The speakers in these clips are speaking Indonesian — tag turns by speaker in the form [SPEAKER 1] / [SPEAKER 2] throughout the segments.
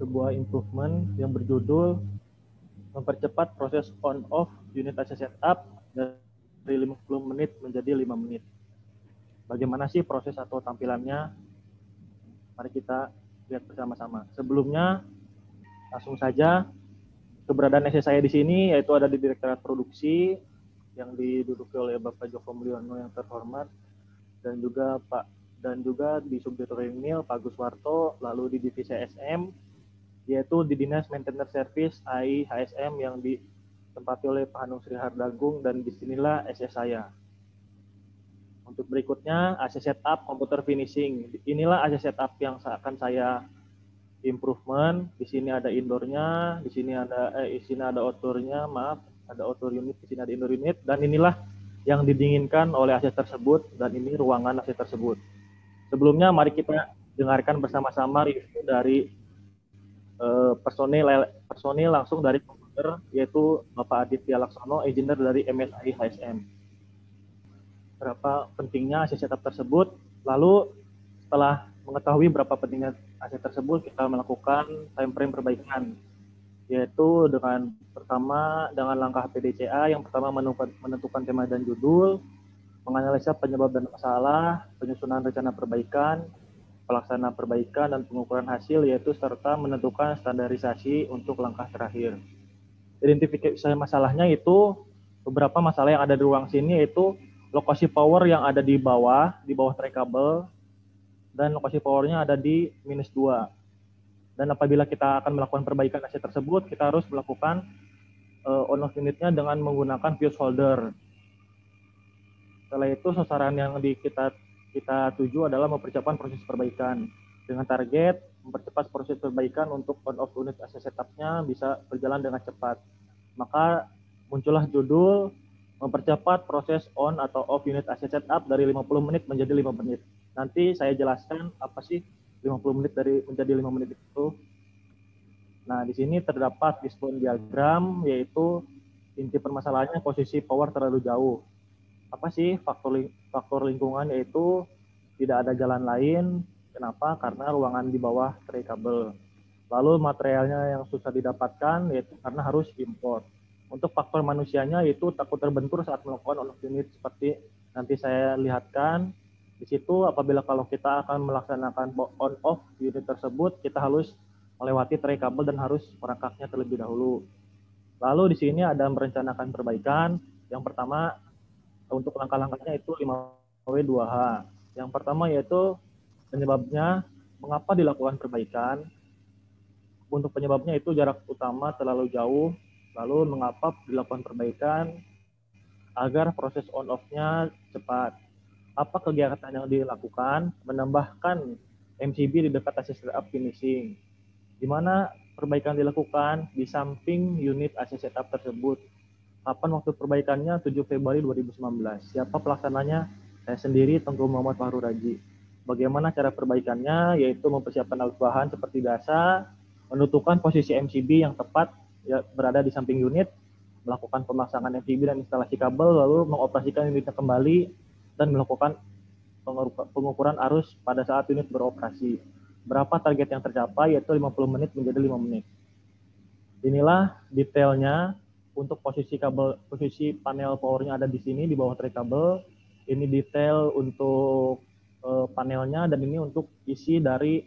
[SPEAKER 1] sebuah improvement yang berjudul mempercepat proses on off unit AC setup dari 50 menit menjadi 5 menit. Bagaimana sih proses atau tampilannya? Mari kita lihat bersama-sama. Sebelumnya langsung saja keberadaan AC saya di sini yaitu ada di Direktorat Produksi yang diduduki oleh Bapak Joko Mulyono yang terhormat dan juga Pak dan juga di Subdirektor Mil Pak Guswarto, lalu di divisi SM yaitu di Dinas Maintenance Service AI HSM yang ditempati oleh Pak Hanung Sri Hardagung dan di sinilah SS saya. Untuk berikutnya AC setup computer finishing. Inilah AC setup yang akan saya improvement. Di sini ada indoornya, di sini ada eh, di sini ada outdoornya, maaf, ada outdoor unit, di sini ada indoor unit dan inilah yang didinginkan oleh AC tersebut dan ini ruangan AC tersebut. Sebelumnya mari kita dengarkan bersama-sama review dari uh, personil personil langsung dari komputer yaitu Bapak Aditya Laksono, engineer dari MSI HSM. Berapa pentingnya AC setup tersebut? Lalu setelah mengetahui berapa pentingnya AC tersebut, kita melakukan time frame perbaikan yaitu dengan pertama dengan langkah PDCA yang pertama menentukan, menentukan tema dan judul, menganalisa penyebab dan masalah, penyusunan rencana perbaikan, pelaksanaan perbaikan dan pengukuran hasil yaitu serta menentukan standarisasi untuk langkah terakhir. Identifikasi masalahnya itu beberapa masalah yang ada di ruang sini yaitu lokasi power yang ada di bawah, di bawah tray kabel dan lokasi powernya ada di minus 2. Dan apabila kita akan melakukan perbaikan AC tersebut, kita harus melakukan uh, on off unitnya dengan menggunakan fuse holder setelah itu sasaran yang di kita kita tuju adalah mempercepat proses perbaikan dengan target mempercepat proses perbaikan untuk on off unit AC setupnya bisa berjalan dengan cepat. Maka muncullah judul mempercepat proses on atau off unit AC setup dari 50 menit menjadi 5 menit. Nanti saya jelaskan apa sih 50 menit dari menjadi 5 menit itu. Nah, di sini terdapat dispon diagram yaitu inti permasalahannya posisi power terlalu jauh apa sih faktor faktor lingkungan yaitu tidak ada jalan lain. Kenapa? Karena ruangan di bawah tray kabel. Lalu materialnya yang susah didapatkan yaitu karena harus import. Untuk faktor manusianya itu takut terbentur saat melakukan on unit seperti nanti saya lihatkan di situ apabila kalau kita akan melaksanakan on off unit tersebut kita harus melewati tray kabel dan harus merangkaknya terlebih dahulu. Lalu di sini ada merencanakan perbaikan. Yang pertama untuk langkah-langkahnya itu 5W2H. Yang pertama yaitu penyebabnya mengapa dilakukan perbaikan. Untuk penyebabnya itu jarak utama terlalu jauh, lalu mengapa dilakukan perbaikan agar proses on off-nya cepat. Apa kegiatan yang dilakukan? Menambahkan MCB di dekat AC setup finishing. Di mana perbaikan dilakukan di samping unit AC setup tersebut Kapan waktu perbaikannya? 7 Februari 2019. Siapa pelaksananya? Saya sendiri, Tengku Muhammad Fahru Raji. Bagaimana cara perbaikannya? Yaitu mempersiapkan alat bahan seperti biasa, menentukan posisi MCB yang tepat ya, berada di samping unit, melakukan pemasangan MCB dan instalasi kabel, lalu mengoperasikan unitnya kembali, dan melakukan pengukuran arus pada saat unit beroperasi. Berapa target yang tercapai? Yaitu 50 menit menjadi 5 menit. Inilah detailnya untuk posisi kabel posisi panel powernya ada di sini di bawah tray kabel. Ini detail untuk uh, panelnya dan ini untuk isi dari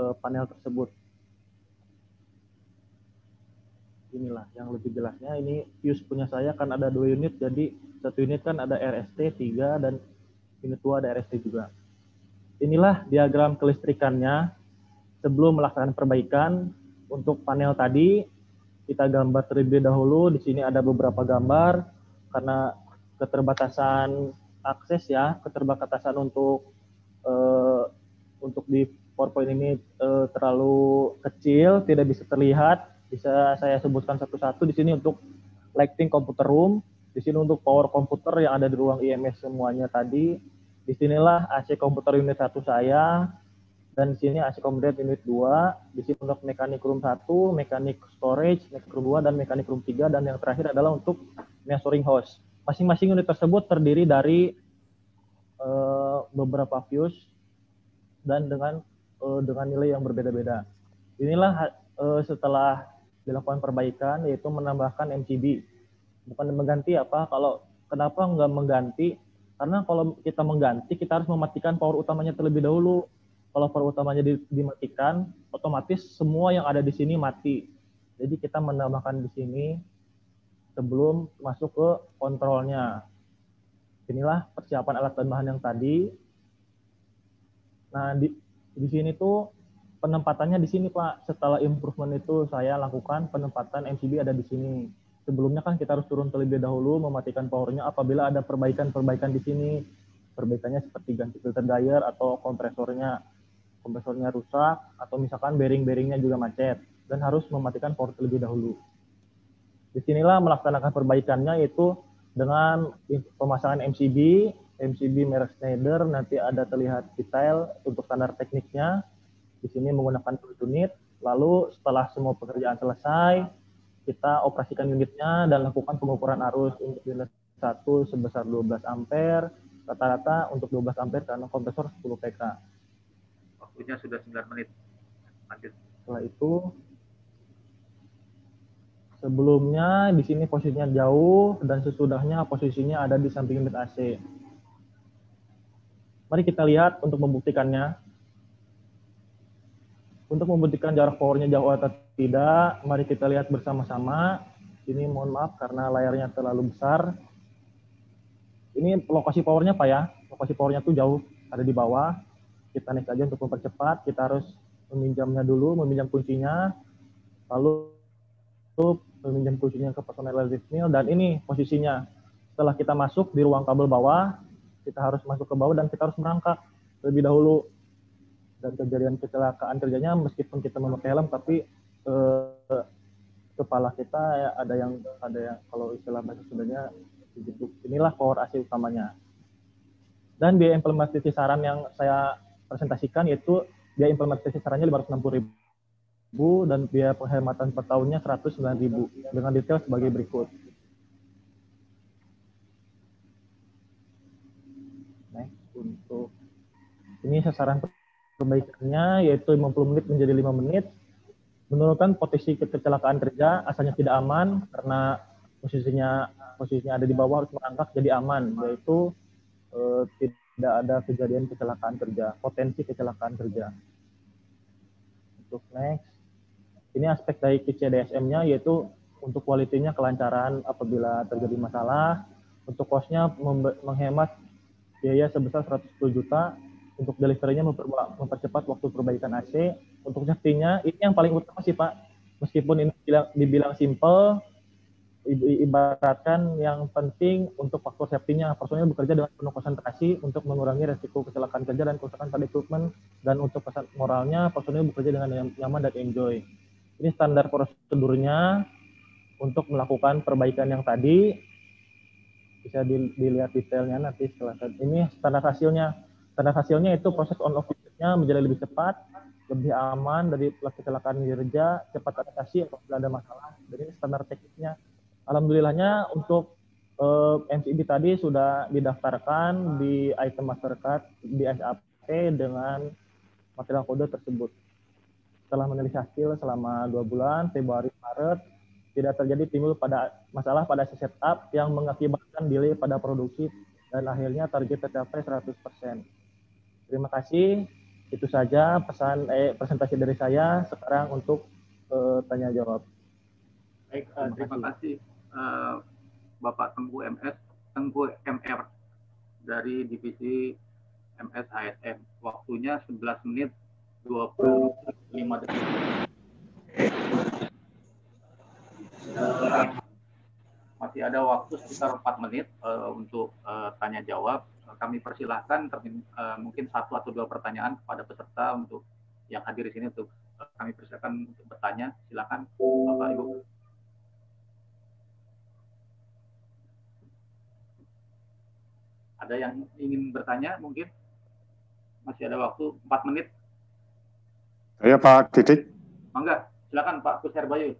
[SPEAKER 1] uh, panel tersebut. Inilah yang lebih jelasnya. Ini fuse punya saya kan ada dua unit jadi satu unit kan ada RST 3 dan unit 2 ada RST juga. Inilah diagram kelistrikannya sebelum melaksanakan perbaikan. Untuk panel tadi kita gambar terlebih dahulu. Di sini ada beberapa gambar karena keterbatasan akses ya, keterbatasan untuk uh, untuk di PowerPoint ini uh, terlalu kecil, tidak bisa terlihat. Bisa saya sebutkan satu-satu di sini untuk lighting computer room, di sini untuk power komputer yang ada di ruang IMS semuanya tadi. Di sinilah AC komputer unit satu saya, dan di sini AC Combat Unit 2, di sini untuk mekanik room 1, mekanik storage, mekanik room 2, dan mekanik room 3, dan yang terakhir adalah untuk measuring host. Masing-masing unit tersebut terdiri dari uh, beberapa fuse dan dengan uh, dengan nilai yang berbeda-beda. Inilah uh, setelah dilakukan perbaikan yaitu menambahkan MCB. Bukan mengganti apa? Kalau kenapa nggak mengganti? Karena kalau kita mengganti kita harus mematikan power utamanya terlebih dahulu. Kalau power utamanya dimatikan, otomatis semua yang ada di sini mati. Jadi kita menambahkan di sini sebelum masuk ke kontrolnya. Inilah persiapan alat dan bahan yang tadi. Nah, di, di sini tuh penempatannya di sini Pak. Setelah improvement itu saya lakukan penempatan MCB ada di sini. Sebelumnya kan kita harus turun terlebih dahulu mematikan powernya apabila ada perbaikan-perbaikan di sini. Perbaikannya seperti ganti filter dryer atau kompresornya kompresornya rusak atau misalkan bearing-bearingnya juga macet dan harus mematikan power terlebih dahulu. Di sinilah melaksanakan perbaikannya yaitu dengan pemasangan MCB, MCB merek Schneider, nanti ada terlihat detail untuk standar tekniknya. Di sini menggunakan unit, lalu setelah semua pekerjaan selesai, kita operasikan unitnya dan lakukan pengukuran arus untuk unit 1 sebesar 12 ampere, rata-rata untuk 12 ampere karena kompresor 10 PK.
[SPEAKER 2] Waktunya sudah 9 menit.
[SPEAKER 1] Lanjut. Setelah itu Sebelumnya di sini posisinya jauh dan sesudahnya posisinya ada di samping unit AC. Mari kita lihat untuk membuktikannya. Untuk membuktikan jarak powernya jauh atau tidak, mari kita lihat bersama-sama. Ini mohon maaf karena layarnya terlalu besar. Ini lokasi powernya Pak ya. Lokasi powernya tuh jauh, ada di bawah. Kita naik aja untuk mempercepat. Kita harus meminjamnya dulu, meminjam kuncinya. Lalu meminjam kuncinya ke personel mill dan ini posisinya setelah kita masuk di ruang kabel bawah kita harus masuk ke bawah dan kita harus merangkak lebih dahulu dan kejadian kecelakaan kerjanya meskipun kita memakai helm tapi eh, kepala kita ya, ada yang ada yang kalau istilah bahasa Sundanya inilah AC utamanya dan biaya implementasi saran yang saya presentasikan yaitu biaya implementasi sarannya 560 ribu dan biaya penghematan per tahunnya 109.000 dengan detail sebagai berikut. Next, untuk ini sasaran perbaikannya yaitu 50 menit menjadi 5 menit. Menurunkan potensi kecelakaan kerja asalnya tidak aman karena posisinya posisinya ada di bawah harus merangkak jadi aman yaitu eh, tidak ada kejadian kecelakaan kerja, potensi kecelakaan kerja. Untuk next ini aspek dari KCDSM-nya yaitu untuk kualitinya kelancaran apabila terjadi masalah. Untuk cost-nya menghemat biaya sebesar 110 juta. Untuk delivery-nya mempercepat waktu perbaikan AC. Untuk safety-nya, ini yang paling utama sih Pak. Meskipun ini dibilang simple, ibaratkan yang penting untuk faktor safety-nya. Personil bekerja dengan penuh konsentrasi untuk mengurangi resiko kecelakaan kerja dan kerusakan pada equipment. Dan untuk pesan moralnya, personil bekerja dengan nyaman dan enjoy. Ini standar prosedurnya untuk melakukan perbaikan yang tadi. Bisa dilihat detailnya nanti setelah ini standar hasilnya. Standar hasilnya itu proses on off nya menjadi lebih cepat, lebih aman dari kecelakaan kerja, cepat adaptasi apabila ada masalah. Jadi standar tekniknya. Alhamdulillahnya untuk eh, MCB tadi sudah didaftarkan di item masyarakat di SAP dengan material kode tersebut setelah menulis hasil selama dua bulan, Februari, Maret, tidak terjadi timbul pada masalah pada setup yang mengakibatkan delay pada produksi dan akhirnya target tercapai 100%. Terima kasih. Itu saja pesan eh, presentasi dari saya. Sekarang untuk eh, tanya jawab.
[SPEAKER 2] Baik, uh, terima, kasih, uh, Bapak Tengku MS, Tengku MR dari divisi MS ASM. Waktunya 11 menit 25 detik. Masih ada waktu sekitar 4 menit uh, untuk uh, tanya jawab. Kami persilahkan uh, mungkin satu atau dua pertanyaan kepada peserta untuk yang hadir di sini untuk kami persilahkan untuk bertanya. Silakan Bapak Ibu. Ada yang ingin bertanya mungkin? Masih ada waktu 4 menit.
[SPEAKER 3] Saya Pak Didik.
[SPEAKER 2] Mangga, silakan Pak Kusher Bayu.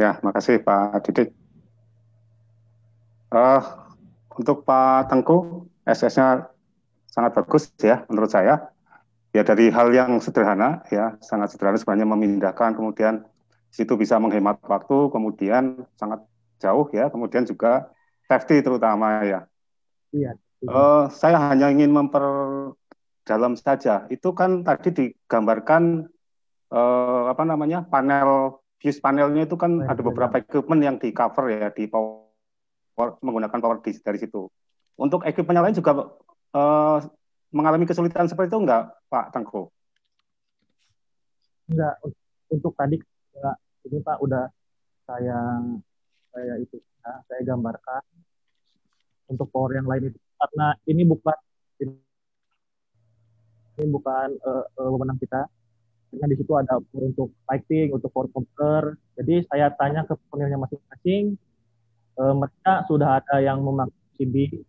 [SPEAKER 3] Ya, makasih Pak Didik. Uh, untuk Pak Tengku, SS-nya sangat bagus ya menurut saya. ya dari hal yang sederhana ya sangat sederhana sebenarnya memindahkan kemudian situ bisa menghemat waktu kemudian sangat jauh ya kemudian juga safety terutama ya.
[SPEAKER 1] Iya.
[SPEAKER 3] Uh, saya hanya ingin memperdalam saja itu kan tadi digambarkan uh, apa namanya panel fuse panelnya itu kan ada beberapa equipment yang di cover ya di power menggunakan power disk dari situ. Untuk equipment yang lain juga uh, mengalami kesulitan seperti itu enggak Pak Tengku?
[SPEAKER 1] Enggak, untuk tadi enggak. Ini Pak udah saya saya itu ya, saya gambarkan untuk power yang lain itu karena ini bukan ini bukan uh, uh, wewenang kita. Karena di situ ada untuk lighting, untuk power komputer. Jadi saya tanya ke personilnya masing-masing, uh, mereka sudah ada yang memakai CD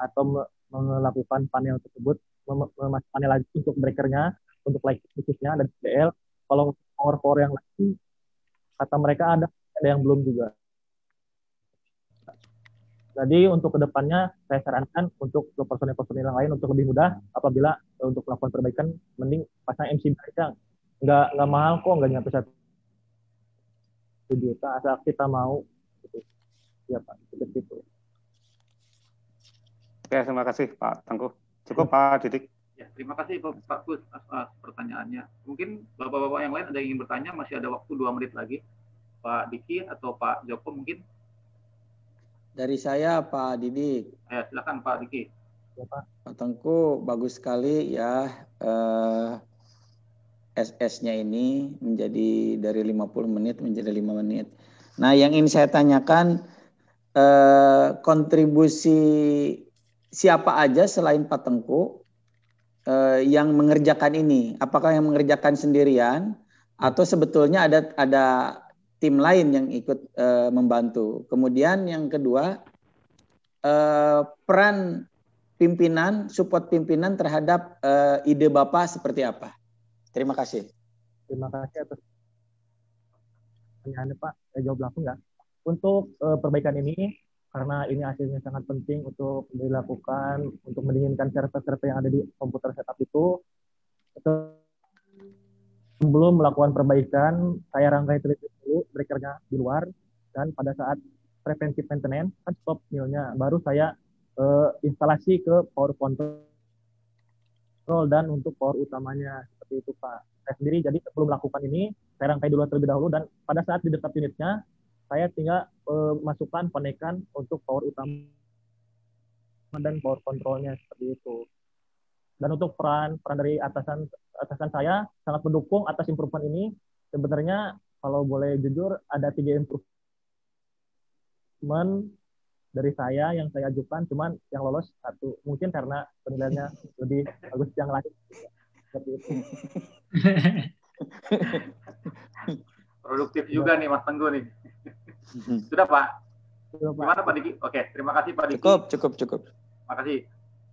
[SPEAKER 1] atau melakukan panel tersebut, memasang panel lagi untuk breakernya, untuk lighting khususnya dan DL. Kalau power-power yang lain, kata mereka ada, ada yang belum juga. Jadi untuk ke depannya saya sarankan untuk personil-personil yang lain untuk lebih mudah apabila untuk melakukan perbaikan mending pasang MC aja nggak nggak mahal kok nggak nyampe satu juta asal kita mau gitu. ya pak seperti itu.
[SPEAKER 3] Oke terima kasih Pak Tengku. Cukup ya. Pak Didik.
[SPEAKER 2] Ya, terima kasih Pak Gus atas pertanyaannya. Mungkin bapak-bapak yang lain ada yang ingin bertanya, masih ada waktu dua menit lagi. Pak Diki atau Pak Joko mungkin?
[SPEAKER 4] Dari saya Pak Didik.
[SPEAKER 2] Ya, silakan Pak Diki.
[SPEAKER 4] Ya, Pak. Pak Tengku bagus sekali ya eh, SS-nya ini menjadi dari 50 menit menjadi 5 menit. Nah, yang ingin saya tanyakan eh, kontribusi siapa aja selain Pak Tengku eh, yang mengerjakan ini? Apakah yang mengerjakan sendirian atau sebetulnya ada ada tim lain yang ikut uh, membantu. Kemudian yang kedua uh, peran pimpinan, support pimpinan terhadap uh, ide Bapak seperti apa? Terima kasih.
[SPEAKER 1] Terima kasih atas pertanyaannya Pak. Saya jawab langsung ya. Untuk uh, perbaikan ini, karena ini hasilnya sangat penting untuk dilakukan, untuk mendinginkan server-server yang ada di komputer setup itu, sebelum melakukan perbaikan, saya rangkai terlebih dulu breakernya di luar, dan pada saat preventive maintenance, kan stop millnya, baru saya uh, instalasi ke power control dan untuk power utamanya, seperti itu Pak. Saya sendiri, jadi sebelum melakukan ini, saya rangkai dulu terlebih dahulu, dan pada saat di dekat unitnya, saya tinggal uh, masukkan konekan untuk power utama dan power controlnya seperti itu. Dan untuk peran peran dari atasan atasan saya sangat mendukung atas improvement ini. Sebenarnya kalau boleh jujur ada tiga improvement dari saya yang saya ajukan, cuman yang lolos satu. Mungkin karena penilaiannya lebih bagus yang lain. Seperti itu.
[SPEAKER 2] Produktif juga nih Mas Tenggu nih. Sudah Pak? Sudah, Pak. Gimana Pak Diki? Oke, terima kasih Pak Diki.
[SPEAKER 4] Cukup, cukup, cukup.
[SPEAKER 2] Terima kasih.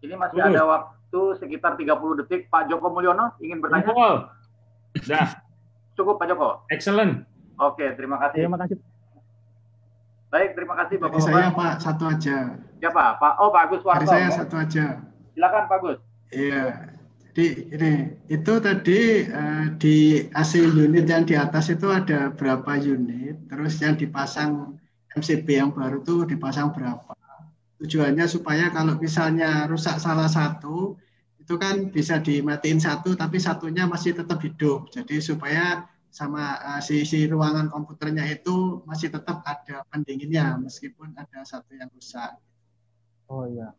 [SPEAKER 2] Ini masih ada waktu sekitar 30 detik. Pak Joko Mulyono ingin bertanya?
[SPEAKER 5] Sudah.
[SPEAKER 2] Cukup Pak Joko?
[SPEAKER 5] Excellent.
[SPEAKER 2] Oke, terima kasih.
[SPEAKER 1] Terima kasih.
[SPEAKER 2] Baik, terima kasih Bapak.
[SPEAKER 6] Dari saya Pak, satu aja.
[SPEAKER 2] Siapa? Pak Oh, Pak Agus Warto.
[SPEAKER 6] Dari saya satu aja.
[SPEAKER 2] Silakan Pak Gus.
[SPEAKER 6] Iya. Jadi ini itu tadi eh, di AC unit yang di atas itu ada berapa unit, terus yang dipasang MCB yang baru itu dipasang berapa. Tujuannya supaya kalau misalnya rusak salah satu, itu kan bisa dimatiin satu, tapi satunya masih tetap hidup. Jadi supaya sama uh, si, si ruangan komputernya itu masih tetap ada pendinginnya, meskipun ada satu yang rusak.
[SPEAKER 1] Oh iya.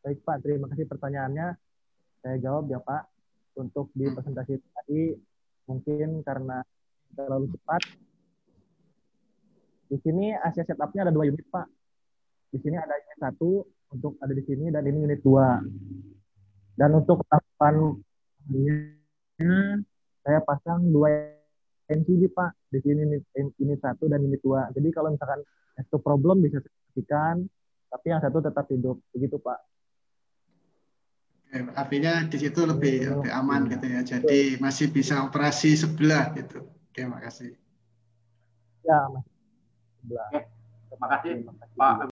[SPEAKER 1] Baik Pak, terima kasih pertanyaannya. Saya jawab ya Pak. Untuk di presentasi tadi, mungkin karena terlalu cepat. Di sini AC setupnya ada dua unit Pak di sini ada unit satu untuk ada di sini dan ini unit dua dan untuk melakukan saya pasang dua NCD pak. Di sini unit, unit satu dan unit dua. Jadi kalau misalkan itu problem bisa dipastikan. Tapi yang satu tetap hidup. Begitu pak.
[SPEAKER 6] Oke, artinya di situ lebih, lebih aman gitu ya. Jadi masih bisa operasi sebelah gitu. Oke makasih.
[SPEAKER 1] Ya masih sebelah.
[SPEAKER 2] Oke, terima kasih. Pak